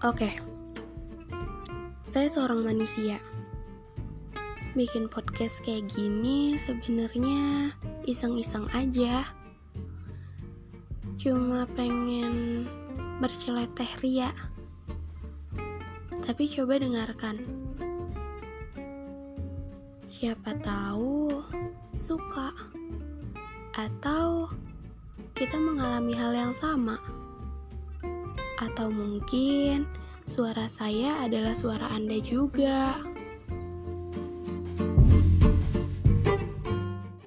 Oke, saya seorang manusia. Bikin podcast kayak gini sebenarnya iseng-iseng aja. Cuma pengen berceleteh ria. Tapi coba dengarkan. Siapa tahu suka atau kita mengalami hal yang sama. Atau mungkin suara saya adalah suara Anda juga.